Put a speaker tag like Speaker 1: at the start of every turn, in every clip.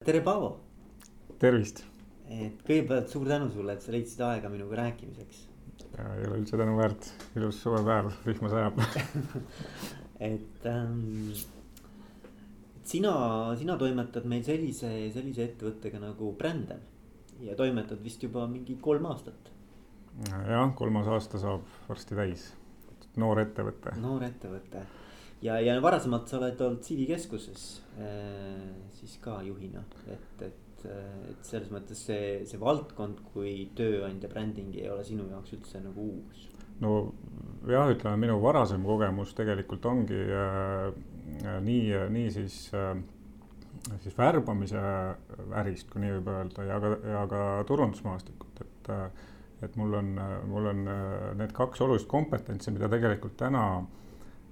Speaker 1: tere, Paavo.
Speaker 2: tervist.
Speaker 1: et kõigepealt suur tänu sulle, et sa leidsid aega minuga rääkimiseks.
Speaker 2: ei ole üldse tänu väärt, ilus suvepäev, vihma sajab
Speaker 1: et ähm, sina, sina toimetad meil sellise, sellise ettevõttega nagu Brandem ja toimetad vist juba mingi kolm aastat.
Speaker 2: jah, kolmas aasta saab varsti täis, noor ettevõte.
Speaker 1: noor ettevõte ja, ja varasemalt sa oled olnud CV keskuses äh, siis ka juhina, et, et, et selles mõttes see, see valdkond kui tööandja bränding ei ole sinu jaoks üldse nagu uus.
Speaker 2: no jah, ütleme minu varasem kogemus tegelikult ongi äh, nii, nii siis äh, siis värbamise ärist, kui nii võib öelda, ja ka, ja ka turundusmaastikut, et et mul on, mul on need kaks olulist kompetentsi, mida tegelikult täna Äh,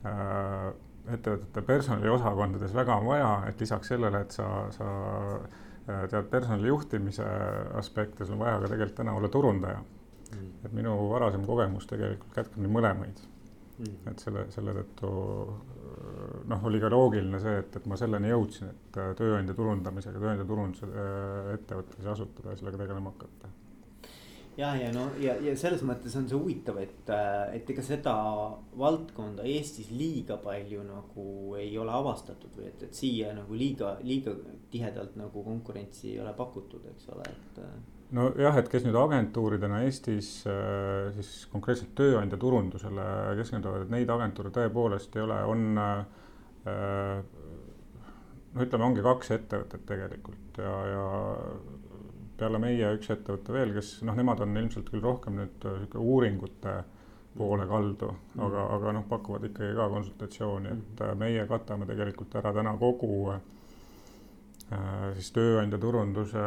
Speaker 2: ettevõtete personaliosakondades väga on vaja, et lisaks sellele, et sa, sa äh, tead personali juhtimise aspekte, sul on vaja ka tegelikult täna olla turundaja. Mm.. et minu varasem kogemus tegelikult kätkeb neid mõlemaid. Mm.. et selle, selle tõttu noh, oli ka loogiline see, et, et ma selleni jõudsin, et äh, tööandja turundamisega, tööandja turunduse ettevõttes asutada ja sellega tegelema hakata
Speaker 1: ja, ja no ja, ja selles mõttes on see huvitav, et, äh, et ega seda valdkonda Eestis liiga palju nagu ei ole avastatud või et, et siia nagu liiga, liiga tihedalt nagu konkurentsi ei ole pakutud, eks ole, et. Äh.
Speaker 2: nojah, et kes nüüd agentuuridena Eestis äh, siis konkreetselt tööandja turundusele keskenduvad, et neid agentuure tõepoolest ei ole, on no ütleme, ongi kaks ettevõtet tegelikult ja, ja peale meie üks ettevõte veel, kes noh, nemad on ilmselt küll rohkem nüüd äh, sihuke uuringute poole kaldu mm, aga, aga noh, pakuvad ikkagi ka konsultatsiooni, et äh, meie katame tegelikult ära täna kogu äh, siis tööandja turunduse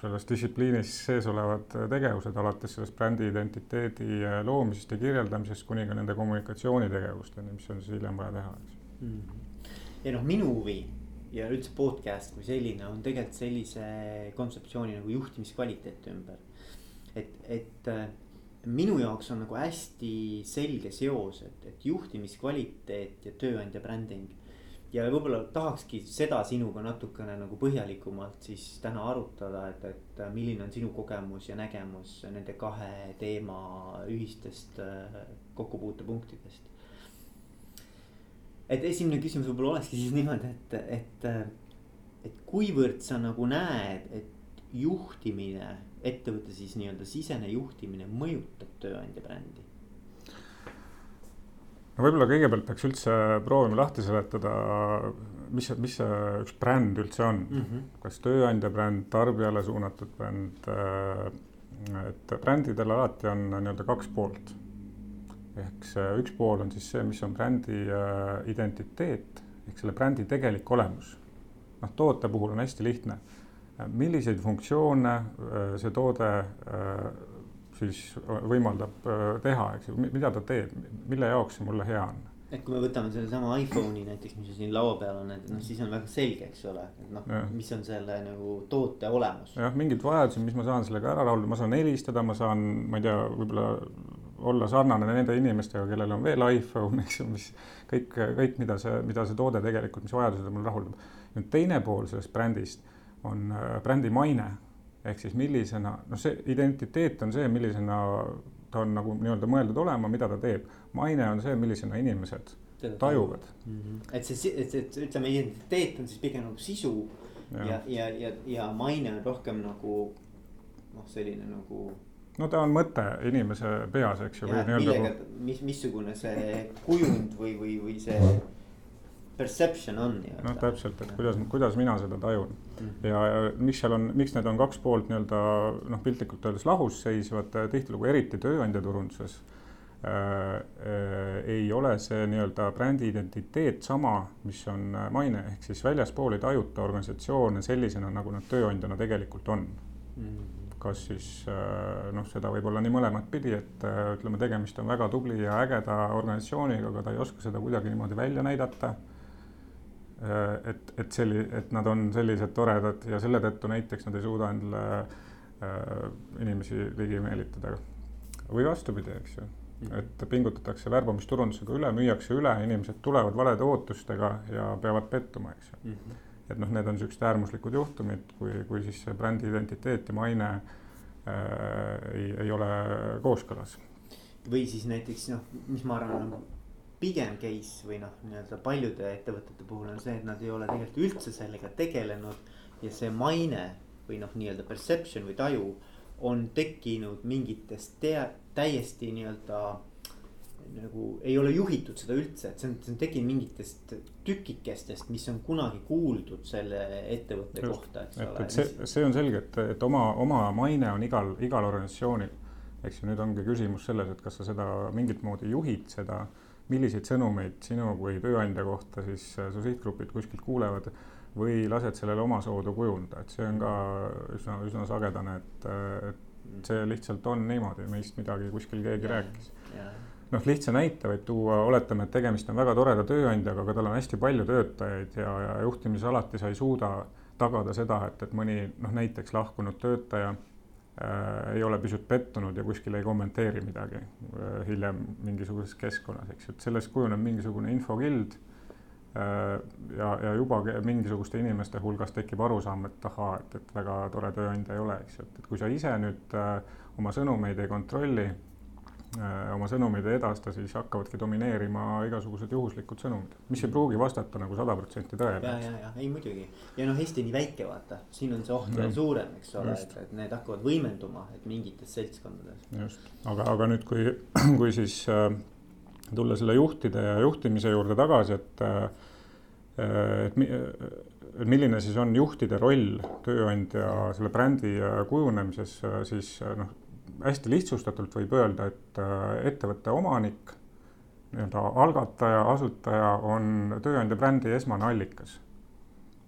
Speaker 2: selles distsipliinis sees olevad tegevused, alates sellest brändi identiteedi loomisest ja kirjeldamisest kuni ka nende kommunikatsioonitegevusteni, mis on siis hiljem vaja teha, eks mm.
Speaker 1: -hmm. ja noh, minu huvi ja üldse podcast kui selline on tegelikult sellise kontseptsiooni nagu juhtimiskvaliteet ümber. et, et äh, minu jaoks on nagu hästi selge seos, et, et juhtimiskvaliteet ja tööandja bränding. ja võib-olla tahakski seda sinuga natukene nagu põhjalikumalt siis täna arutada, et, et äh, milline on sinu kogemus ja nägemus nende kahe teema ühistest äh, kokkupuutepunktidest et esimene küsimus võib-olla olekski siis niimoodi, et, et, et kuivõrd sa nagu näed, et juhtimine, ettevõtte siis nii-öelda sisene juhtimine mõjutab tööandja brändi?
Speaker 2: no võib-olla kõigepealt peaks üldse proovima lahti seletada, mis see, mis see üks bränd üldse on mm. -hmm. kas tööandja bränd, tarbijale suunatud bränd. et brändidel alati on nii-öelda kaks poolt ehk see üks pool on siis see, mis on brändi äh, identiteet ehk selle brändi tegelik olemus. noh, toote puhul on hästi lihtne. milliseid funktsioone äh, see toode äh, siis võimaldab teha, eks ju, mida ta teeb, mille jaoks see mulle hea on
Speaker 1: et kui me võtame sellesama iPhone'i näiteks, mis siin laua peal on, et noh, siis on väga selge, eks ole, et noh, mis on selle nagu toote olemus.
Speaker 2: jah, mingid vajadused, mis ma saan sellega ära rahuldada, ma saan helistada, ma saan, ma ei tea, võib-olla olla sarnane nende inimestega, kellel on veel iPhone, eks ju, mis kõik, kõik, mida see, mida see toode tegelikult, mis vajadused mul rahuldab. nüüd teine pool sellest brändist on äh, brändi maine ehk siis millisena, noh, see identiteet on see, millisena ta on nagu nii-öelda mõeldud olema, mida ta teeb. maine on see, millisena inimesed tajuvad
Speaker 1: mm. -hmm. et see, et, et ütleme, identiteet on siis pigem nagu sisu ja, ja, ja, ja, ja maine on rohkem nagu noh, selline nagu
Speaker 2: no ta on mõte inimese peas, eks ju.
Speaker 1: millega, mis, missugune see kujund või, või, või see perception on nii-öelda.
Speaker 2: noh, täpselt, et kuidas, kuidas mina seda tajun mm. -hmm. ja, ja miks seal on, miks need on kaks poolt nii-öelda noh, piltlikult öeldes lahus seisvad tihtilugu eriti tööandja turunduses äh,. Äh, ei ole see nii-öelda brändi identiteet sama, mis on maine, ehk siis väljaspool ei tajuta organisatsioone sellisena, nagu nad tööandjana tegelikult on mm. -hmm kas siis äh, noh, seda võib olla nii mõlemat pidi, et äh, ütleme, tegemist on väga tubli ja ägeda organisatsiooniga, aga ta ei oska seda kuidagi niimoodi välja näidata. Äh, et, et selli-, et nad on sellised toredad ja selle tõttu näiteks nad ei suuda endale inimesi ligi meelitada. või vastupidi, eks ju, et pingutatakse värbamisturundusega üle, müüakse üle, inimesed tulevad valede ootustega ja peavad pettuma, eks ju mm -hmm et noh, need on niisugused äärmuslikud juhtumid, kui, kui siis see brändi identiteet ja maine äh, ei, ei ole kooskõlas.
Speaker 1: või siis näiteks noh, mis ma arvan, pigem case või noh, nii-öelda paljude ettevõtete puhul on see, et nad ei ole tegelikult üldse sellega tegelenud. ja see maine või noh, nii-öelda perception või taju on tekkinud mingitest tea-, täiesti nii-öelda nagu ei ole juhitud seda üldse, et see on, see on tekkinud mingitest tükikestest, mis on kunagi kuuldud selle ettevõtte Just, kohta,
Speaker 2: eks ole. et see, see on selge, et, et oma, oma maine on igal, igal organisatsioonil. eks ju, nüüd ongi küsimus selles, et kas sa seda mingit moodi juhid seda, milliseid sõnumeid sinu kui tööandja kohta siis äh, su sihtgrupid kuskilt kuulevad või lased sellele omasoodu kujunda, et see on ka üsna, üsna sagedane, et, et see lihtsalt on niimoodi, meist midagi kuskil keegi ja, rääkis noh, lihtsa näite võib tuua, oletame, et tegemist on väga toreda tööandjaga, aga tal on hästi palju töötajaid ja, ja juhtimises alati sa ei suuda tagada seda, et, et mõni noh, näiteks lahkunud töötaja äh, ei ole pisut pettunud ja kuskil ei kommenteeri midagi äh, hiljem mingisuguses keskkonnas, eks ju, et sellest kujuneb mingisugune infokild äh,. ja, ja juba mingisuguste inimeste hulgas tekib arusaam, et ahaa, et, et väga tore tööandja ei ole, eks ju, et, et kui sa ise nüüd äh, oma sõnumeid ei kontrolli oma sõnumeid ei edasta, siis hakkavadki domineerima igasugused juhuslikud sõnumid, mis ei pruugi vastata nagu sada protsenti tõele.
Speaker 1: ja, ja, ja. Ei muidugi. Ja noh, Eesti nii väike, vaata, siin on see oht veel suurem, eks ole, et, et need hakkavad võimenduma, et mingites seltskondades.
Speaker 2: just, aga, aga nüüd, kui, kui siis äh, tulla selle juhtide ja juhtimise juurde tagasi, et äh, et et milline siis on juhtide roll tööandja selle brändi kujunemises, siis noh, hästi lihtsustatult võib öelda, et äh, ettevõtte omanik, nii-öelda algataja, asutaja on tööandja brändi esmane allikas.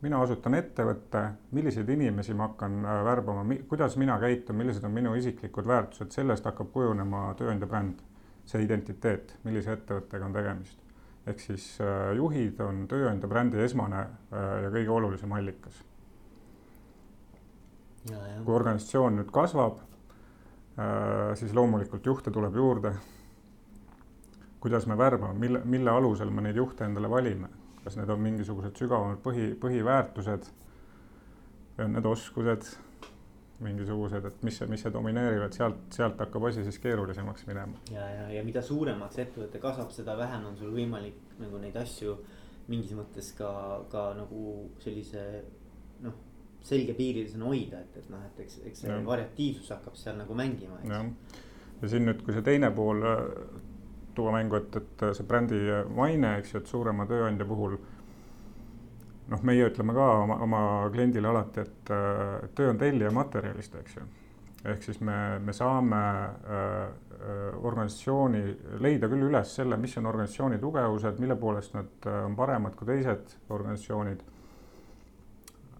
Speaker 2: mina asutan ettevõtte, milliseid inimesi ma hakkan äh, värbama, kuidas mina käitun, millised on minu isiklikud väärtused, sellest hakkab kujunema tööandja bränd, see identiteet, millise ettevõttega on tegemist. ehk siis äh, juhid on tööandja brändi esmane ja kõige olulisem allikas. kui organisatsioon nüüd kasvab siis loomulikult juhte tuleb juurde. kuidas me värbame, mille, mille alusel me neid juhte endale valime, kas need on mingisugused sügavamad põhi, põhiväärtused või on need oskused mingisugused, et mis, mis see domineerivad, sealt, sealt hakkab asi siis keerulisemaks minema.
Speaker 1: ja, ja, ja mida suuremaks ettevõte kasvab, seda vähem on sul võimalik nagu neid asju mingis mõttes ka, ka nagu sellise noh selgepiirilisena hoida, et, et noh, et eks, eks see ja. variatiivsus hakkab seal nagu mängima,
Speaker 2: eks. ja siin nüüd, kui see teine pool äh, tuua mängu, et, et see brändi maine, eks ju, et suurema tööandja puhul. noh, meie ütleme ka oma, oma kliendile alati, et, töö on tellija materjalist, eks ju. ehk siis me, me saame äh, äh, organisatsiooni leida küll üles selle, mis on organisatsiooni tugevused, mille poolest nad äh, on paremad kui teised organisatsioonid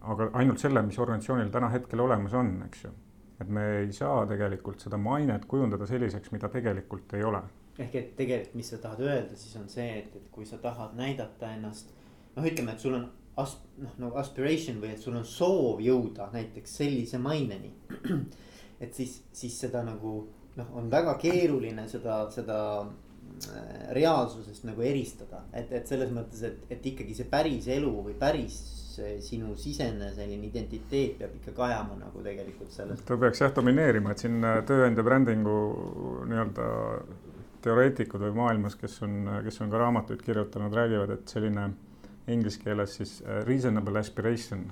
Speaker 2: aga ainult selle, mis organisatsioonil täna hetkel olemas on, eks ju. et me ei saa tegelikult seda mainet kujundada selliseks, mida tegelikult ei ole.
Speaker 1: ehk et tegelikult, mis sa tahad öelda, siis on see, et, et kui sa tahad näidata ennast. noh, ütleme, et sul on as-, noh nagu aspiration või et sul on soov jõuda näiteks sellise maineni. et siis, siis seda nagu noh, on väga keeruline seda, seda äh, reaalsusest nagu eristada, et, et selles mõttes, et, et ikkagi see päris elu või päris sinu sisene selline identiteet peab ikka kajama nagu tegelikult selles.
Speaker 2: ta peaks jah domineerima, et siin äh, tööandja brändingu nii-öelda teoreetikud või maailmas, kes on, kes on ka raamatuid kirjutanud, räägivad, et selline inglise keeles siis reasonable aspiration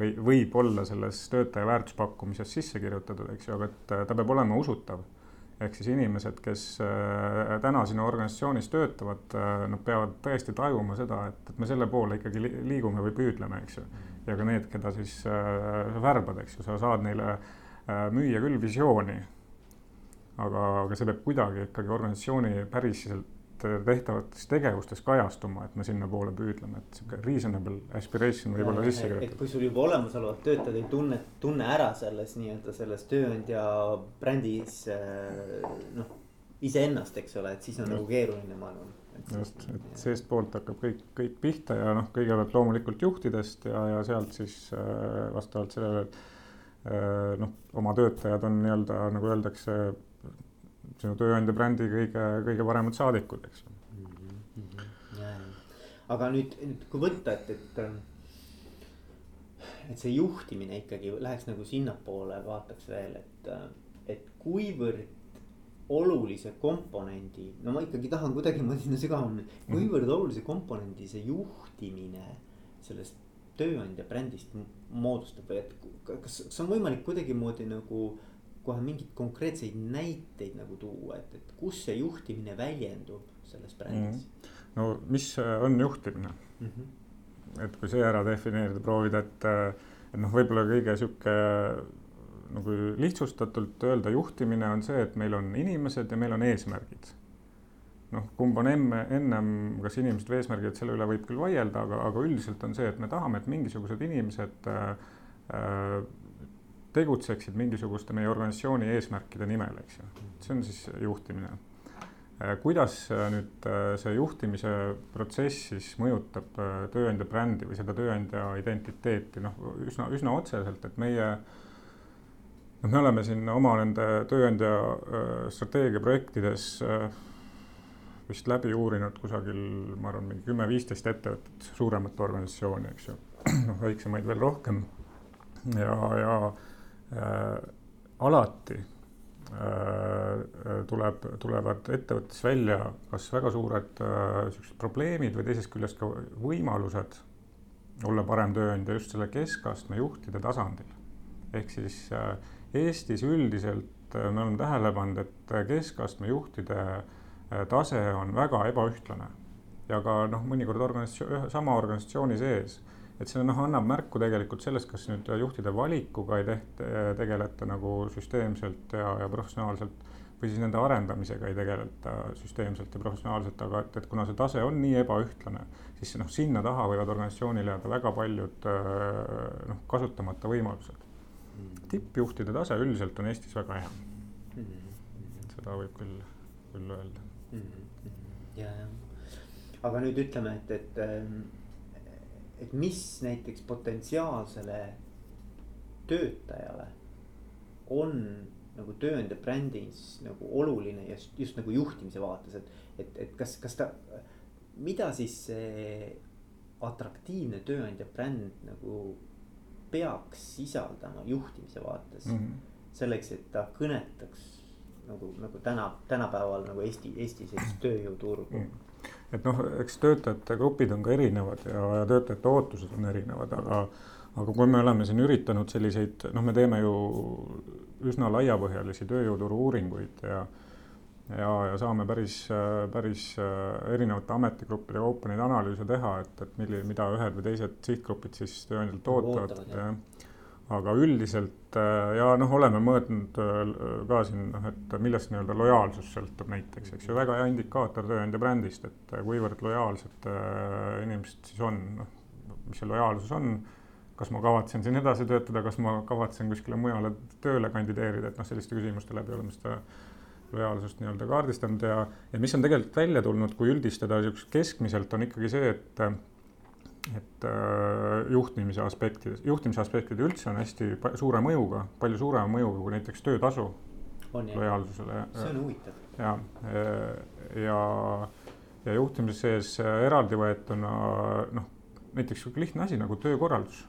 Speaker 2: või võib olla selles töötaja väärtuspakkumises sisse kirjutatud, eks ju, aga et ta peab olema usutav ehk siis inimesed, kes äh, täna sinu organisatsioonis töötavad, äh, nad peavad tõesti tajuma seda, et, et me selle poole ikkagi liigume või püüdleme, eks ju. ja ka need, keda siis äh, värbad, eks ju, sa saad neile müüa küll visiooni. aga, aga see peab kuidagi ikkagi organisatsiooni päriselt tehtavates tegevustes kajastuma, et me sinnapoole püüdleme, et sihuke reasonable aspiration võib olla sisse
Speaker 1: kirjutatud. et kui sul juba olemasolevad töötajad ei tunne, tunne ära selles nii-öelda selles tööandja brändis äh, noh, iseennast, eks ole, et siis on nagu keeruline, ma arvan.
Speaker 2: just, et seestpoolt hakkab kõik, kõik pihta ja noh, kõigepealt loomulikult juhtidest ja, ja sealt siis äh, vastavalt sellele, et äh, noh, oma töötajad on nii-öelda nagu öeldakse sinu tööandja brändi kõige, kõige paremad saadikud, eks mm
Speaker 1: -hmm.. aga nüüd, nüüd kui võtta, et, et et see juhtimine ikkagi läheks nagu sinnapoole, vaataks veel, et, et kuivõrd olulise komponendi, no ma ikkagi tahan kuidagimoodi sinna sügavamale, mhm. kuivõrd olulise komponendi see juhtimine sellest tööandja brändist moodustab või et kas, kas on võimalik kuidagimoodi nagu kohe mingeid konkreetseid näiteid nagu tuua, et, et kus see juhtimine väljendub selles brändis mm?
Speaker 2: -hmm. no mis on juhtimine mm? -hmm. et kui see ära defineerida, proovida, et, et noh, võib-olla kõige sihuke nagu lihtsustatult öelda juhtimine on see, et meil on inimesed ja meil on eesmärgid. noh, kumb on emme, ennem, kas inimesed või eesmärgid, selle üle võib küll vaielda, aga, aga üldiselt on see, et me tahame, et mingisugused inimesed äh, äh tegutseksid mingisuguste meie organisatsiooni eesmärkide nimel, eks ju. see on siis juhtimine. Äh, kuidas äh, nüüd see juhtimise protsess siis mõjutab tööandja brändi või seda tööandja identiteeti, noh, üsna, üsna otseselt, et meie äh, noh, me oleme siin oma nende tööandja äh, strateegiaprojektides äh, vist läbi uurinud kusagil, ma arvan, mingi kümme-viisteist ettevõtet, suuremat organisatsiooni, eks ju. noh, väiksemaid veel rohkem. ja, ja äh, alati äh, tuleb, tulevad ettevõttes välja kas väga suured äh, siuksed probleemid või teisest küljest ka võimalused olla parem tööandja just selle keskastme juhtide tasandil. ehk siis äh, Eestis üldiselt äh, me oleme tähele pannud, et äh, keskastme juhtide äh, tase on väga ebaühtlane ja ka noh, mõnikord organisatsioon, sama organisatsiooni sees. Et see noh, annab märku tegelikult sellest, kas nüüd juhtide valikuga ei tehta, tegeleta nagu süsteemselt ja, ja professionaalselt või siis nende arendamisega ei tegeleta süsteemselt ja professionaalselt, aga et, et kuna see tase on nii ebaühtlane, siis noh, sinna taha võivad organisatsioonil jääda väga paljud noh, kasutamata võimalused. Tippjuhtide tase üldiselt on Eestis väga hea. Mm. seda võib küll, küll öelda. Mm.
Speaker 1: ja, ja, aga nüüd ütleme, et, et, ähm, et mis näiteks potentsiaalsele töötajale on nagu tööandja brändis nagu oluline just, just nagu juhtimise vaates, et, et, et kas, kas ta, mida siis see atraktiivne tööandja bränd nagu peaks sisaldama juhtimise vaates mm. -hmm. selleks, et ta kõnetaks nagu, nagu täna, tänapäeval nagu Eesti, Eesti sellist tööjõuturgu mm. -hmm.
Speaker 2: Et noh, eks töötajate grupid on ka erinevad ja, ja töötajate ootused on erinevad, aga, aga kui me oleme siin üritanud selliseid, noh, me teeme ju üsna laiapõhjalisi tööjõuturu uuringuid ja ja, ja saame päris, päris äh, erinevate ametigruppide kaupa neid analüüse teha, et, et milli-, mida ühed või teised sihtgrupid siis tööandjalt ootavad. Aga üldiselt äh, ja noh, oleme mõõtnud äh, ka siin noh, et millest nii-öelda lojaalsus sõltub näiteks, eks ju, väga hea indikaator tööandja brändist, et kuivõrd lojaalsed inimesed siis on, noh, mis see lojaalsus on kas ma kavatsen siin edasi töötada, kas ma kavatsen kuskile mujale tööle kandideerida, et noh, selliste küsimuste läbi oleme seda lojaalsust nii-öelda kaardistanud ja, ja mis on tegelikult välja tulnud, kui üldistada niisugust keskmiselt, on ikkagi see, et et äh, juhtimise aspektides, juhtimise aspektid üldse on hästi suure mõjuga, palju suurema mõjuga kui näiteks töötasu lojaalsusele.
Speaker 1: see on huvitav.
Speaker 2: ja, ja, ja juhtimise sees eraldi võetuna noh, näiteks sihuke lihtne asi nagu töökorraldus.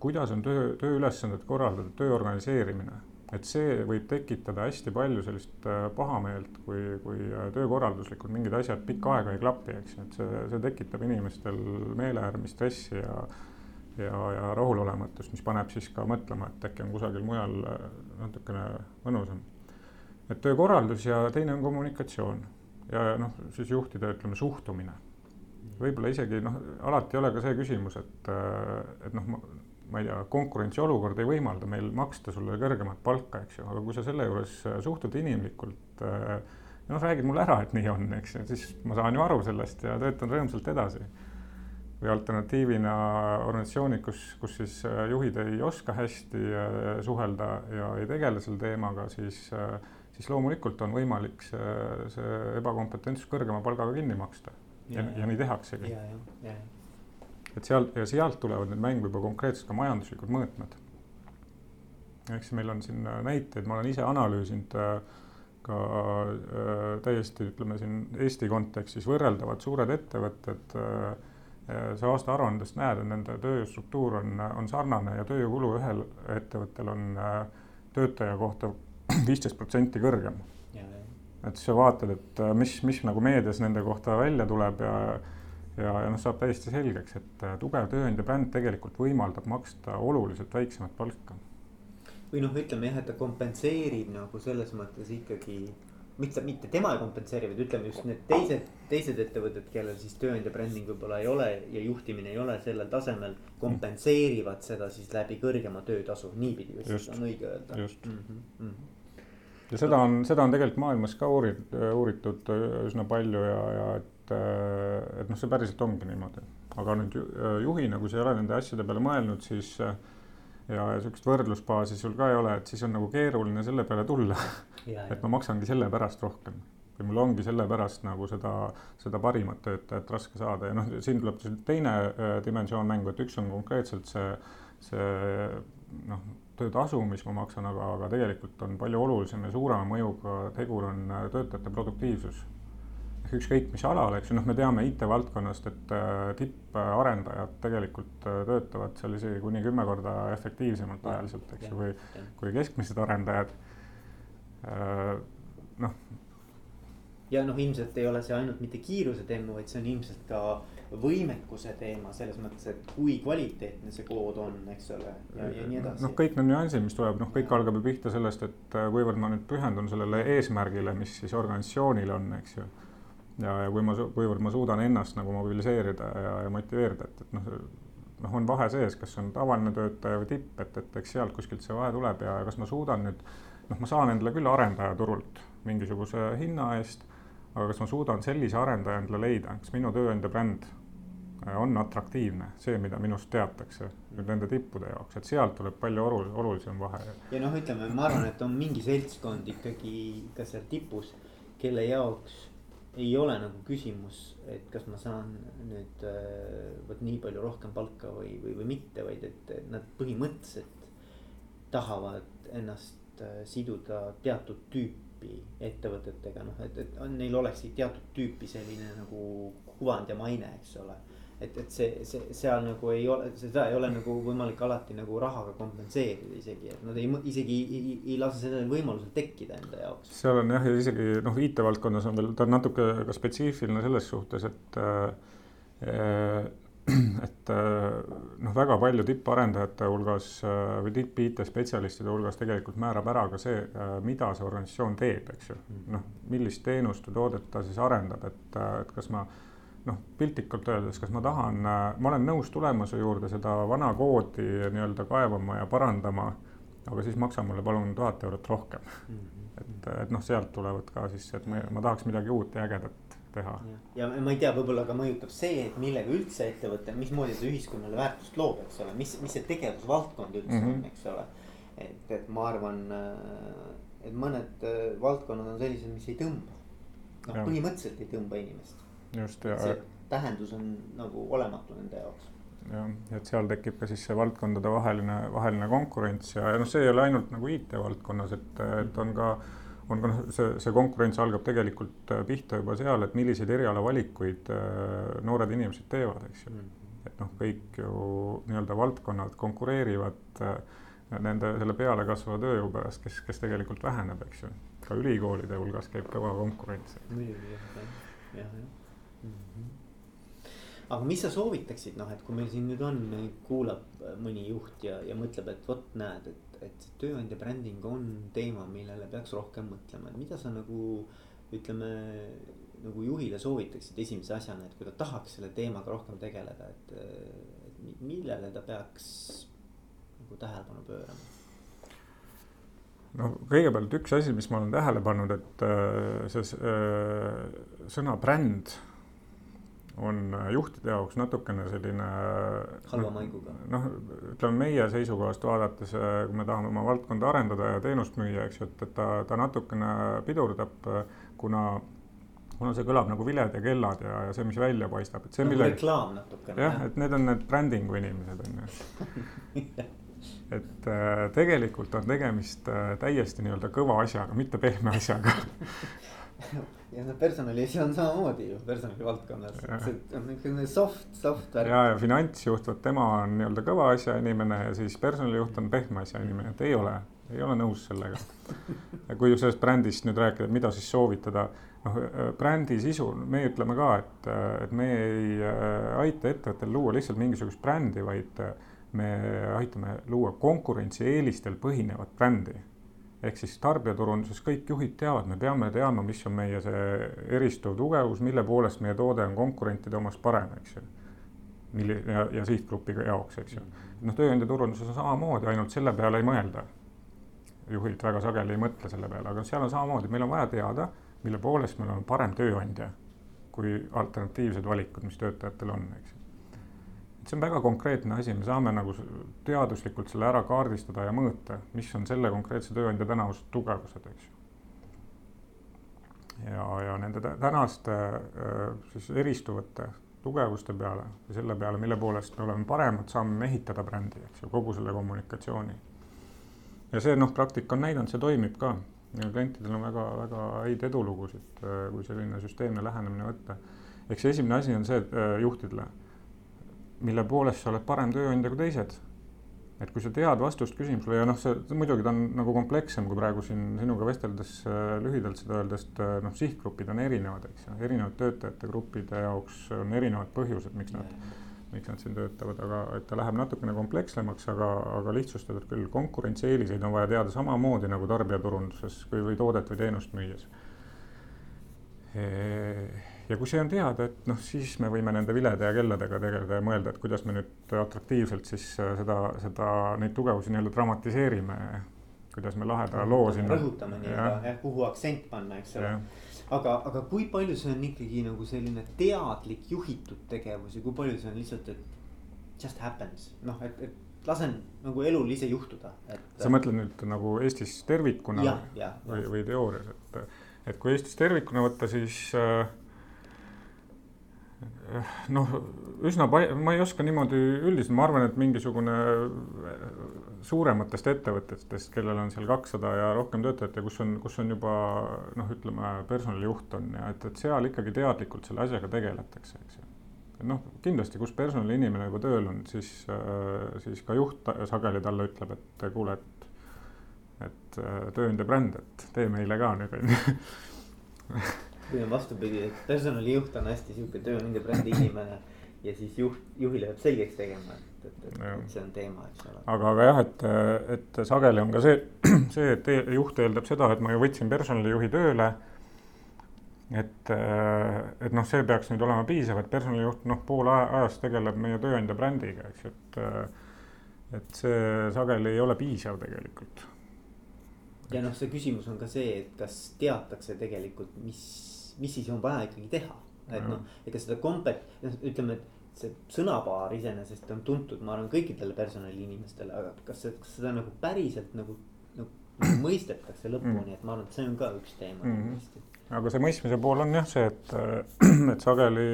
Speaker 2: kuidas on töö, tööülesanded korraldatud, töö organiseerimine et see võib tekitada hästi palju sellist äh, pahameelt, kui, kui äh, töökorralduslikult mingid asjad pikka aega ei klapi, eks ju, et see, see tekitab inimestel meelehärmi, stressi ja ja, ja rahulolematust, mis paneb siis ka mõtlema, et äkki on kusagil mujal äh, natukene mõnusam. et töökorraldus ja teine on kommunikatsioon ja noh, siis juhtide, ütleme, suhtumine. võib-olla isegi noh, alati ei ole ka see küsimus, et, et noh, ma ei tea, konkurentsiolukord ei võimalda meil maksta sulle kõrgemat palka, eks ju, aga kui sa selle juures äh, suhtud inimlikult äh, noh, räägid mulle ära, et nii on, eks ju, siis ma saan ju aru sellest ja töötan rõõmsalt edasi. või alternatiivina organisatsioonid, kus, kus siis äh, juhid ei oska hästi suhelda ja ei tegele selle teemaga, siis, siis loomulikult on võimalik see, see ebakompetentsus kõrgema palgaga kinni maksta. ja, ja, ja nii tehaksegi. ja, ja, ja et sealt ja sealt tulevad nüüd mängu juba konkreetselt ka majanduslikud mõõtmed. eks meil on siin äh, näiteid, ma olen ise analüüsinud äh, ka äh, täiesti ütleme siin Eesti kontekstis võrreldavad suured ettevõtted sa aastaaruandest näed, et nende tööstruktuur on, on sarnane ja tööjõukulu ühel ettevõttel on töötaja kohta viisteist protsenti kõrgem. et siis sa vaatad, et mis, mis nagu meedias nende kohta välja tuleb ja ja, ja noh, saab täiesti selgeks, et äh, tugev tööandja bränd tegelikult võimaldab maksta oluliselt väiksemat palka.
Speaker 1: või noh, ütleme jah, et ta kompenseerib nagu selles mõttes ikkagi mitte, mitte tema ei kompenseeri, vaid ütleme just need teised, teised ettevõtted, kellel siis tööandja bränding võib-olla ei ole ja juhtimine ei ole sellel tasemel. kompenseerivad seda siis läbi kõrgema töötasu, niipidi vist on õige öelda.
Speaker 2: just mm. -hmm. ja seda on, seda on tegelikult maailmas ka uurid, uuritud üsna palju ja, ja et, et noh, see päriselt ongi niimoodi. aga nüüd juhina, kui sa ei ole nende asjade peale mõelnud, siis ja, ja sihukest võrdlusbaasi sul ka ei ole, et siis on nagu keeruline selle peale tulla. et ma maksangi selle pärast rohkem või mul ongi sellepärast nagu seda, seda parimat töötajat raske saada ja noh, siin tuleb teine äh, dimensioon mängu, et üks on konkreetselt see, see noh, töötasu, mis ma maksan, aga, aga tegelikult on palju olulisem ja suurema mõjuga tegur on äh, töötajate produktiivsus ükskõik mis alal, eks ju, noh, me teame IT-valdkonnast, et äh, tipparendajad tegelikult äh, töötavad seal isegi kuni kümme korda efektiivsemalt ajaliselt, eks ju, või kui keskmised arendajad. Äh, noh.
Speaker 1: ja noh, ilmselt ei ole see ainult mitte kiiruse teema, vaid see on ilmselt ka võimekuse teema selles mõttes, et kui kvaliteetne see kood on, eks ole, ja, ja nii edasi.
Speaker 2: noh, kõik need nüansid, mis tuleb, noh, kõik algab ju pihta sellest, et kuivõrd ma nüüd pühendun sellele eesmärgile, mis siis organisatsioonil on, eks ju ja, ja kui ma, kuivõrd ma suudan ennast nagu mobiliseerida ja, ja motiveerida, et, et noh, noh, on vahe sees, kas on tavaline töötaja või tipp, et, et eks sealt kuskilt see vahe tuleb ja kas ma suudan nüüd, noh, ma saan endale küll arendaja turult mingisuguse hinna eest, aga kas ma suudan sellise arendaja endale leida, kas minu tööandja bränd äh, on atraktiivne, see, mida minust teatakse nüüd nende tippude jaoks, et sealt tuleb palju olulisem, olulisem vahe.
Speaker 1: ja noh, ütleme, ma arvan, et on mingi seltskond ikkagi ka seal tipus, kelle jaoks ei ole nagu küsimus, et kas ma saan nüüd äh, vot nii palju rohkem palka või, või, või mitte, vaid et nad põhimõtteliselt tahavad ennast äh, siduda teatud tüüpi ettevõtetega, noh, et, et neil olekski teatud tüüpi selline nagu kuvand ja maine, eks ole et, et see, see seal nagu ei ole, seda ei ole nagu võimalik alati nagu rahaga kompenseerida isegi, et nad ei, isegi ei, ei, ei lase sellel võimalusel tekkida enda jaoks.
Speaker 2: seal on jah, ja isegi noh, IT-valdkonnas on veel, ta on natuke ka spetsiifiline selles suhtes, et äh, et noh, väga palju tipparendajate hulgas või tipp-IT-spetsialistide hulgas tegelikult määrab ära ka see, mida see organisatsioon teeb, eks ju. noh, millist teenust või toodet ta siis arendab, et, et kas ma noh, piltlikult öeldes, kas ma tahan, ma olen nõus tulema su juurde seda vana koodi nii-öelda kaevama ja parandama, aga siis maksa mulle palun tuhat eurot rohkem mm. -hmm. et, et noh, sealt tulevad ka siis, et ma, ma tahaks midagi uut ja ägedat teha.
Speaker 1: ja ma ei tea, võib-olla ka mõjutab see, et millega üldse ettevõte, mismoodi ta ühiskonnale väärtust loob, eks ole, mis, mis see tegevusvaldkond üldse mm -hmm. on, eks ole. et, et ma arvan, et mõned valdkonnad on sellised, mis ei tõmba. noh, põhimõtteliselt ei tõmba inimest
Speaker 2: just ja.
Speaker 1: tähendus on nagu olematu nende jaoks.
Speaker 2: jah, et seal tekib ka siis see valdkondade vaheline, vaheline konkurents ja, ja noh, see ei ole ainult nagu IT valdkonnas, et, et on ka on ka noh, see, see konkurents algab tegelikult äh, pihta juba seal, et milliseid erialavalikuid äh, noored inimesed teevad, eks ju. Mm. et noh, kõik ju nii-öelda valdkonnad konkureerivad äh, nende selle peale kasvava tööjõu pärast, kes, kes tegelikult väheneb, eks ju. ka ülikoolide hulgas käib kõva konkurents.
Speaker 1: muidugi jah, jah, jah mm. -hmm. aga mis sa soovitaksid, noh, et kui meil siin nüüd on, kuulab mõni juht ja, ja mõtleb, et vot näed, et, et tööandja bränding on teema, millele peaks rohkem mõtlema, et mida sa nagu ütleme nagu juhile soovitaksid esimese asjana, et kui ta tahaks selle teemaga rohkem tegeleda, et, et millele ta peaks nagu tähelepanu pöörama?
Speaker 2: no kõigepealt üks asi, mis ma olen tähele pannud, et äh, see äh, sõna bränd on äh, juhtide jaoks natukene selline.
Speaker 1: halva maiguga.
Speaker 2: noh, ütleme meie seisukohast vaadates, äh, kui me tahame oma valdkonda arendada ja teenust müüa, eks ju, et, et ta, ta natukene pidurdab, kuna kuna see kõlab nagu viled ja kellad ja, ja see, mis välja paistab, et see
Speaker 1: nagu mille. reklaam natukene.
Speaker 2: jah, et need on need brändingu inimesed on ju et äh, tegelikult on tegemist äh, täiesti nii-öelda kõva asjaga, mitte pehme asjaga
Speaker 1: ja noh, personalis on samamoodi ju personali valdkonnas, see on niisugune soft, soft
Speaker 2: värk. ja, ja finantsjuht, vot tema on nii-öelda kõva asja inimene ja siis personalijuht on pehme asja inimene, et ei ole, ei ole nõus sellega. kui sellest brändist nüüd rääkida, mida siis soovitada, noh brändi sisu, meie ütleme ka, et, et me ei äh, aita ettevõttel luua lihtsalt mingisugust brändi, vaid me aitame luua konkurentsieelistel põhinevat brändi ehk siis tarbijaturunduses kõik juhid teavad, me peame teadma, mis on meie see eristuv tugevus, mille poolest meie toode on konkurentide omast parem, eks ju. milli- ja, ja sihtgrupiga jaoks, eks ju. noh, tööandjaturunduses on samamoodi, ainult selle peale ei mõelda. juhid väga sageli ei mõtle selle peale, aga seal on samamoodi, meil on vaja teada, mille poolest me oleme parem tööandja kui alternatiivsed valikud, mis töötajatel on, eks ju see on väga konkreetne asi, me saame nagu teaduslikult selle ära kaardistada ja mõõta, mis on selle konkreetse tööandja tänavused tugevused, eks ju. ja, ja nende tänaste siis eristuvate tugevuste peale ja selle peale, mille poolest me oleme paremad, saame mehitada brändi, eks ju, kogu selle kommunikatsiooni. ja see noh, praktika on näidanud, see toimib ka ja klientidel on väga-väga häid edulugusid, kui selline süsteemne lähenemine võtta. eks esimene asi on see, et juhtidele mille poolest sa oled parem tööandja kui teised. et kui sa tead vastust küsimusele ja noh, see muidugi ta on nagu komplekssem, kui praegu siin sinuga vesteldes äh, lühidalt seda öelda, sest äh, noh, sihtgrupid on erinevad, eks ju, erinevad töötajate gruppide jaoks on erinevad põhjused, miks nad, miks nad siin töötavad, aga et ta läheb natukene komplekssemaks, aga, aga lihtsustatud küll. konkurentsieeliseid on vaja teada samamoodi nagu tarbijaturunduses või, või toodet või teenust müües ja kui see on teada, et noh, siis me võime nende vilede ja kelladega tegeleda ja mõelda, et kuidas me nüüd atraktiivselt siis äh, seda, seda, neid tugevusi nii-öelda dramatiseerime. kuidas me laheda loo sinna.
Speaker 1: rõhutame nii-öelda jah, kuhu aktsent panna, eks ole. aga, aga kui palju see on ikkagi nagu selline teadlik juhitud tegevus ja kui palju see on lihtsalt, et just happens, noh, et, et lasen nagu elul ise juhtuda, et.
Speaker 2: sa mõtled nüüd nagu Eestis tervikuna ja, ja, või, või teoorias, et, et kui Eestis tervikuna võtta, siis äh, noh, üsna palju, ma ei oska niimoodi üldiselt, ma arvan, et mingisugune äh, suurematest ettevõtetest, kellel on seal kakssada ja rohkem töötajat ja kus on, kus on juba noh, ütleme personalijuht on ja et, et seal ikkagi teadlikult selle asjaga tegeletakse, eks ju. noh, kindlasti, kus personaliinimene juba tööl on, siis, äh, siis ka juht sageli talle ütleb, et kuule, et, et äh, tööandja bränd, et tee meile ka nüüd on ju
Speaker 1: on vastupidi, et personalijuht on hästi sihuke tööandja brändi inimene ja siis juht, juhile peab selgeks tegema, et, et, et, et see on teema, eks ole.
Speaker 2: aga, aga jah, et, et sageli on ka see, see, et juht eeldab seda, et ma ju võtsin personalijuhi tööle. et, et noh, see peaks nüüd olema piisav, et personalijuht noh, pool ajast tegeleb meie tööandja brändiga, eks ju, et. et see sageli ei ole piisav tegelikult.
Speaker 1: ja noh, see küsimus on ka see, et kas teatakse tegelikult, mis mis siis on vaja ikkagi teha. et noh, ega seda kompet-, noh ütleme, et see sõnapaar iseenesest on tuntud, ma arvan, kõikidele personaliinimestele, aga kas, kas seda nagu päriselt nagu, nagu, nagu mõistetakse lõpuni mm., et ma arvan, et see on ka üks teema mm.
Speaker 2: -hmm. aga see mõistmise pool on jah see, et, et sageli,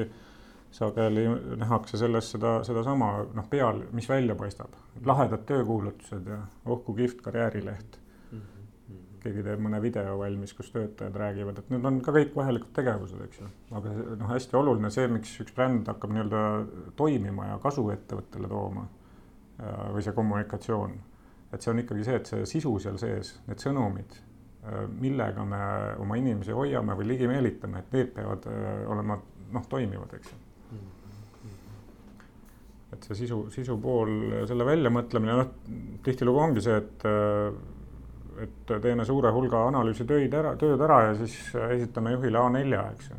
Speaker 2: sageli nähakse selles seda, sedasama noh, peal, mis välja paistab, lahedad töökuulutused ja oh kui kihvt karjäärileht keegi teeb mõne video valmis, kus töötajad räägivad, et need on ka kõik vajalikud tegevused, eks ju. aga noh, hästi oluline see, miks üks bränd hakkab nii-öelda toimima ja kasu ettevõttele tooma äh, või see kommunikatsioon. et see on ikkagi see, et see sisu seal sees, need sõnumid, äh, millega me oma inimesi hoiame või ligi meelitame, et need peavad äh, olema noh, toimivad, eks ju et see sisu, sisu pool, selle väljamõtlemine, noh tihtilugu ongi see, et et teeme suure hulga analüüsitöid ära, tööd ära ja siis esitame juhile A4, eks ju.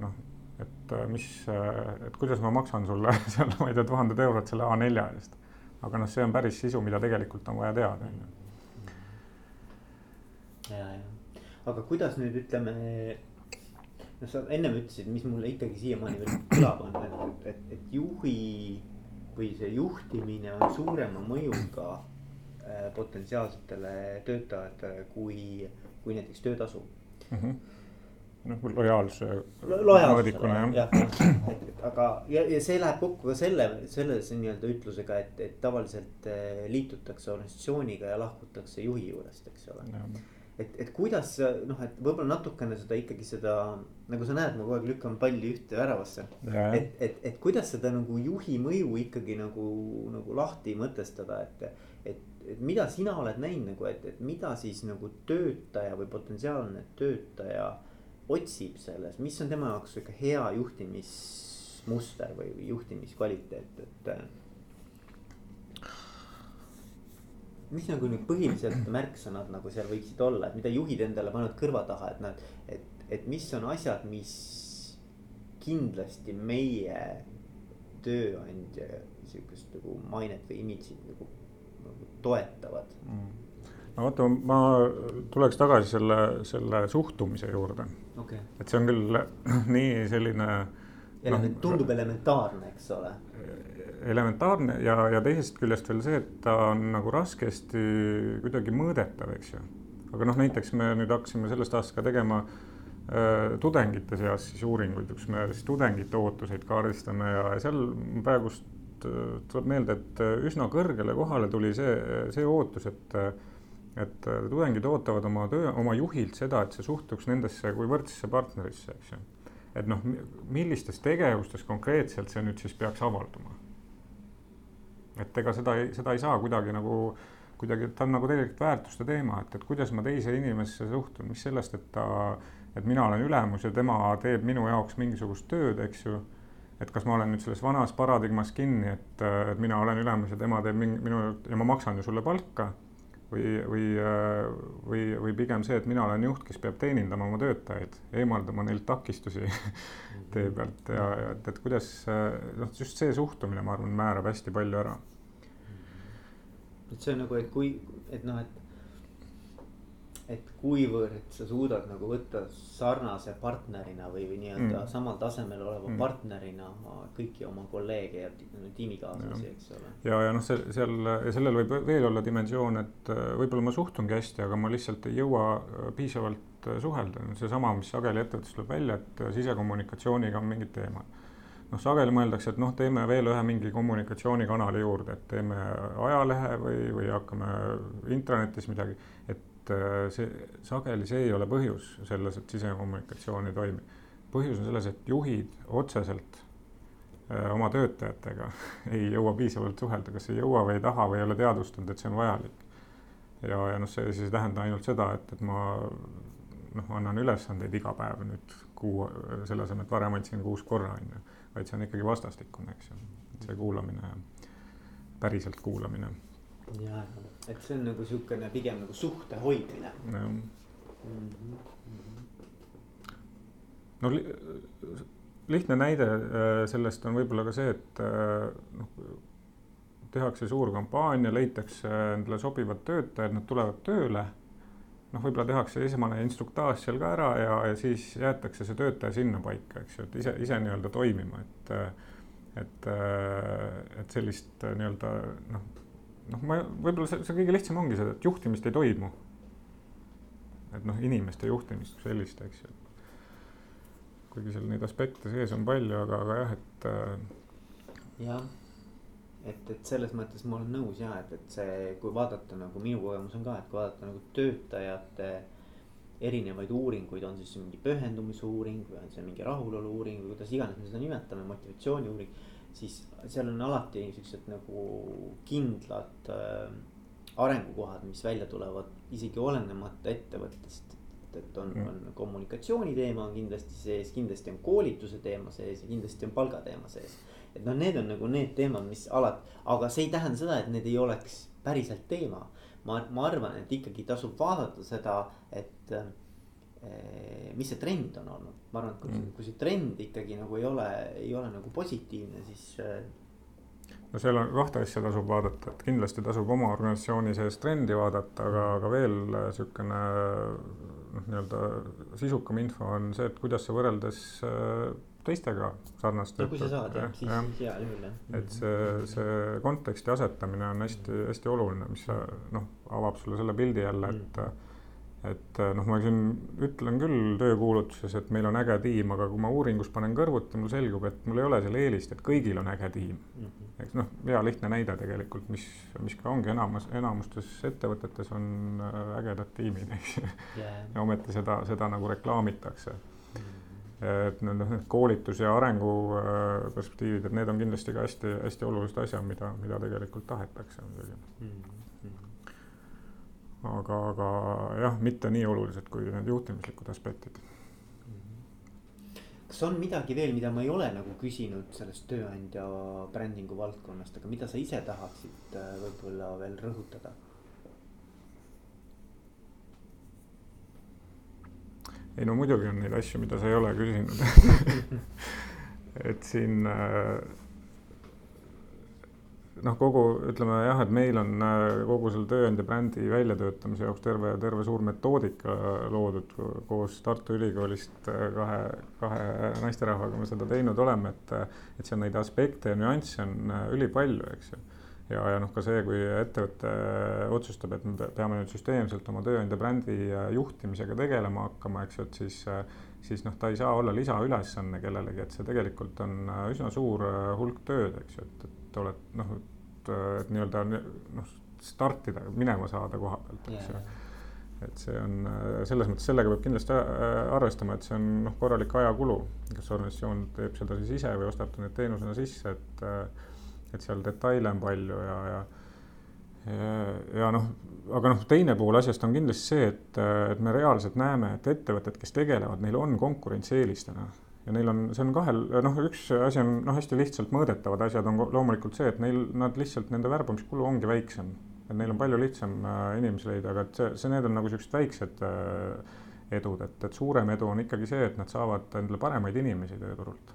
Speaker 2: noh, et äh, mis, äh, et kuidas ma maksan sulle seal, ma ei tea, tuhanded eurod selle A4 eest. aga noh, see on päris sisu, mida tegelikult on vaja teada, on ju.
Speaker 1: ja, ja, aga kuidas nüüd ütleme noh, sa ennem ütlesid, mis mulle ikkagi siiamaani veel kõlab, on, et, et, et juhi või see juhtimine on suurema mõjuga potentsiaalsetele töötajatele kui, kui näiteks töötasu mm.
Speaker 2: -hmm noh, lojaalsuse
Speaker 1: mõõdikuna jah ja,. et, et aga, ja, ja see läheb kokku ka selle, selle nii-öelda ütlusega, et, et tavaliselt äh, liitutakse organisatsiooniga ja lahkutakse juhi juurest, eks ole. et, et kuidas noh, et võib-olla natukene seda ikkagi seda, nagu sa näed, ma kogu aeg lükkan palli ühte väravasse. et, et, et kuidas seda nagu juhi mõju ikkagi nagu, nagu lahti mõtestada, et, et, et mida sina oled näinud nagu, et, et mida siis nagu töötaja või potentsiaalne töötaja otsib selles, mis on tema jaoks sihuke hea juhtimismuster või juhtimiskvaliteet, et mis nagu need põhilised märksõnad nagu seal võiksid olla, et mida juhid endale panevad kõrva taha, et nad, et, et mis on asjad, mis kindlasti meie tööandja sihukest nagu mainet või imidžit nagu toetavad
Speaker 2: mm.? no vaata, ma tuleks tagasi selle, selle suhtumise juurde
Speaker 1: okay..
Speaker 2: et see on küll nii selline.
Speaker 1: Element, no, tundub elementaarne, eks ole
Speaker 2: elementaarne ja, ja teisest küljest veel see, et ta on nagu raskesti kuidagi mõõdetav, eks ju. aga noh, näiteks me nüüd hakkasime sellest aastast ka tegema äh, tudengite seas siis uuringuid, kus me siis tudengite ootuseid kaardistame ja seal praegust äh, tuleb meelde, et äh, üsna kõrgele kohale tuli see, see ootus, et et tudengid ootavad oma töö, oma juhilt seda, et see suhtuks nendesse kui võrdsesse partnerisse, eks ju. et noh, millistes tegevustes konkreetselt see nüüd siis peaks avalduma et ega seda seda ei saa kuidagi nagu, kuidagi, ta on nagu tegelikult väärtuste teema, et, et kuidas ma teise inimesse suhtun, mis sellest, et ta, et mina olen ülemus ja tema teeb minu jaoks mingisugust tööd, eks ju. Et kas ma olen nüüd selles vanas paradigmas kinni, et, et mina olen ülemus ja tema teeb minu ja ma maksan ju sulle palka või, või, või, või pigem see, et mina olen juht, kes peab teenindama oma töötajaid, eemaldama neilt takistusi tee pealt ja, ja et, et kuidas noh, just see suhtumine, ma arvan, määrab hästi palju ära
Speaker 1: et see on nagu, et kui, et noh, et. Et kuivõrd sa suudad nagu võtta sarnase partnerina või, või nii-öelda mm. samal tasemel oleva mm. partnerina kõiki oma kolleege ja tiimikaaslasi, eks ole.
Speaker 2: ja, ja noh, see seal ja sellel võib veel olla dimensioon, et äh, võib-olla ma suhtungi hästi, aga ma lihtsalt ei jõua äh, piisavalt äh, suhelda, seesama, mis sageli ettevõttes tuleb välja, et sisekommunikatsiooniga on mingid teemad noh, sageli mõeldakse, et noh, teeme veel ühe mingi kommunikatsioonikanali juurde, et teeme ajalehe või, või hakkame intranetis midagi. et äh, see sageli see ei ole põhjus selles, et sisekommunikatsioon ei toimi. põhjus on selles, et juhid otseselt äh, oma töötajatega ei jõua piisavalt suhelda, kas ei jõua või ei taha või ei ole teadvustanud, et see on vajalik. ja, ja noh, see siis ei tähenda ainult seda, et, et ma noh, annan ülesandeid iga päev nüüd kuu, selle asemel, et varem andsin kuus korra, on ju vaid see on ikkagi vastastikune, eks ju, et see kuulamine, päriselt kuulamine.
Speaker 1: ja, et see on nagu sihukene pigem nagu suhte hoidmine. jah mm -hmm.
Speaker 2: no li lihtne näide äh, sellest on võib-olla ka see, et äh, noh, tehakse suur kampaania, leitakse endale sobivad töötajad, nad tulevad tööle noh, võib-olla tehakse esmane instruktaaž seal ka ära ja, ja siis jäetakse see töötaja sinna paika, eks ju, et ise, ise nii-öelda toimima, et. et, et sellist nii-öelda noh, noh, ma võib-olla see, see kõige lihtsam ongi see, et juhtimist ei toimu. et noh, inimeste juhtimist kui sellist, eks ju. kuigi seal neid aspekte sees on palju, aga, aga jah, et.
Speaker 1: jah et, et selles mõttes ma olen nõus ja et, et see, kui vaadata nagu minu kogemus on ka, et kui vaadata nagu töötajate erinevaid uuringuid, on siis mingi pühendumise uuring või on see mingi rahulolu uuring või kuidas iganes me seda nimetame, motivatsiooni uuring. Siis seal on alati siuksed nagu kindlad äh, arengukohad, mis välja tulevad isegi olenemata ettevõttest. et on mm., on kommunikatsiooni teema on kindlasti sees, kindlasti on koolituse teema sees ja kindlasti on palgateema sees et noh, need on nagu need teemad, mis alati, aga see ei tähenda seda, et need ei oleks päriselt teema. ma, ma arvan, et ikkagi tasub vaadata seda, et eh, mis see trend on olnud, ma arvan, et kui, mm. kui see trend ikkagi nagu ei ole, ei ole nagu positiivne, siis
Speaker 2: no seal on kahte asja tasub vaadata, et kindlasti tasub oma organisatsiooni sees trendi vaadata, aga, aga veel sihukene noh, nii-öelda sisukam info on see, et kuidas sa võrreldes teistega sarnast
Speaker 1: no,. kui sa saad jah, siis, siis heal juhul jah.
Speaker 2: et see, see konteksti asetamine on hästi-hästi oluline, mis noh, avab sulle selle pildi jälle, et mm., et äh, noh, ma siin ütlen küll töökuulutuses, et meil on äge tiim, aga kui ma uuringus panen kõrvuti, mul selgub, et mul ei ole seal eelist, et kõigil on äge tiim mm. -hmm. eks noh, hea lihtne näide tegelikult, mis, mis ka ongi enamus, enamustes ettevõtetes on äh, ägedad tiimid, eks yeah.. ja ometi seda, seda nagu reklaamitakse mm. -hmm. et noh, need koolitus ja arengu äh, perspektiivid, et need on kindlasti ka hästi-hästi olulised asjad, mida, mida tegelikult tahetakse muidugi mm. -hmm aga, aga jah, mitte nii olulised kui need juhtimislikud aspektid.
Speaker 1: kas on midagi veel, mida ma ei ole nagu küsinud sellest tööandja brändingu valdkonnast, aga mida sa ise tahaksid äh, võib-olla veel rõhutada?
Speaker 2: ei no muidugi on neid asju, mida sa ei ole küsinud et siin äh, noh, kogu ütleme jah, et meil on äh, kogu selle tööandja brändi väljatöötamise jaoks terve, terve suur metoodika loodud koos Tartu Ülikoolist äh, kahe, kahe naisterahvaga me seda teinud oleme, et, et seal neid aspekte ja nüansse on äh, ülipalju, eks ju. ja, ja noh, ka see, kui ettevõte otsustab, et me peame nüüd süsteemselt oma tööandja brändi juhtimisega tegelema hakkama, eks ju, et siis siis noh, ta ei saa olla lisaülesanne kellelegi, et see tegelikult on üsna suur hulk tööd, eks ju, et, et oled noh, et nii-öelda noh, startida, minema saada koha pealt, eks ju. et see on selles mõttes, sellega peab kindlasti äh, arvestama, et see on noh, korralik ajakulu, kas organisatsioon teeb seda siis ise või ostab ta need teenusena sisse, et äh, et seal detaile on palju ja, ja ja, ja noh, aga noh, teine pool asjast on kindlasti see, et, et me reaalselt näeme, et ettevõtted, kes tegelevad, neil on konkurentsieelis täna ja neil on, see on kahel, noh, üks asi on noh, hästi lihtsalt mõõdetavad asjad on loomulikult see, et neil, nad lihtsalt, nende värbamiskulu ongi väiksem. et neil on palju lihtsam äh, inimesi leida, aga et see, see, need on nagu siuksed väiksed äh, edud, et, et suurem edu on ikkagi see, et nad saavad endale paremaid inimesi tööturult.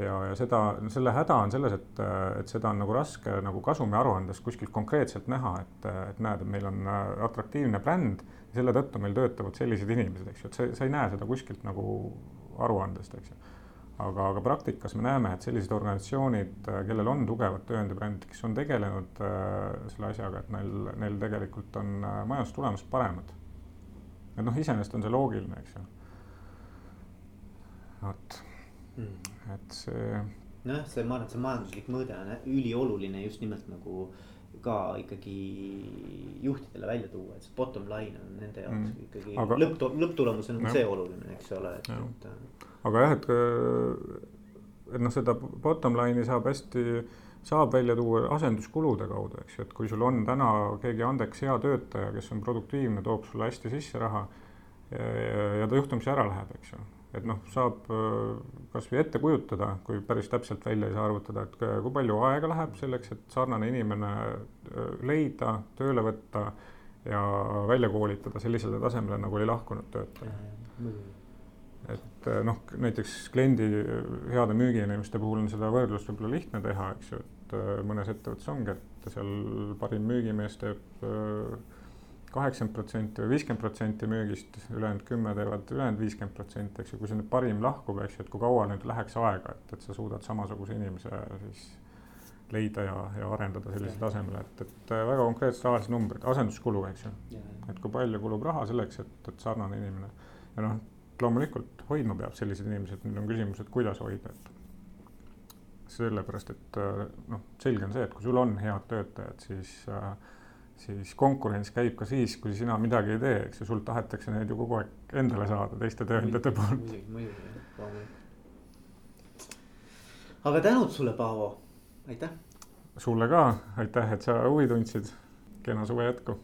Speaker 2: ja, ja seda, selle häda on selles, et, et seda on nagu raske nagu kasumiaruandes kuskilt konkreetselt näha, et, et näed, et meil on äh, atraktiivne bränd ja selle tõttu meil töötavad sellised inimesed, eks ju, et sa, sa ei näe seda kuskilt nagu aruandest, eks ju. aga, aga praktikas me näeme, et sellised organisatsioonid, kellel on tugevad tööandjabrändid, kes on tegelenud äh, selle asjaga, et neil, neil tegelikult on äh, majandustulemused paremad. et noh, iseenesest on see loogiline, eks ju. vot mm., et see.
Speaker 1: nojah, see, ma arvan, et see majanduslik mõõde on ülioluline just nimelt nagu ka ikkagi juhtidele välja tuua, et see bottom line on nende jaoks mm. ikkagi aga... lõpp, lõpptulemus on ja. see oluline, eks ole, et, et.
Speaker 2: Äh, aga jah, et, et noh, seda bottom line'i saab hästi, saab välja tuua asenduskulude kaudu, eks ju, et kui sul on täna keegi andeks hea töötaja, kes on produktiivne, toob sulle hästi sisse raha ja, ja, ja ta juhtumisi ära läheb, eks ju et noh, saab äh, kasvõi ette kujutada, kui päris täpselt välja ei saa arvutada, et kui palju aega läheb selleks, et sarnane inimene äh, leida, tööle võtta ja välja koolitada sellisele tasemele, nagu oli lahkunud töötaja. et äh, noh, näiteks kliendi heade müügiinimeste puhul on seda võrdlust võib-olla lihtne teha, eks ju, et mõnes ettevõttes ongi, et seal parim müügimees teeb kaheksakümmend protsenti või viiskümmend protsenti müügist, ülejäänud kümme teevad ülejäänud viiskümmend protsenti, eks ju, kui see nüüd parim lahkub, eks ju, et kui kaua nüüd läheks aega, et, et sa suudad samasuguse inimese siis leida ja, ja arendada sellisele tasemele, et, et äh, väga konkreetsed rahalised numbrid, asenduskulu, eks ju. et kui palju kulub raha selleks, et, et sarnane inimene ja noh, loomulikult hoidma peab sellised inimesed, nüüd on küsimus, et kuidas hoida, et sellepärast, et äh, noh, selge on see, et kui sul on head töötajad, siis äh, siis konkurents käib ka siis, kui sina midagi ei tee, eks ju, sult tahetakse neid ju kogu aeg endale saada teiste tööandjate poolt.
Speaker 1: muidugi, muidugi, loomulikult. aga tänud sulle, Paavo, aitäh.
Speaker 2: sulle ka, aitäh, et sa huvi tundsid. kena suve jätku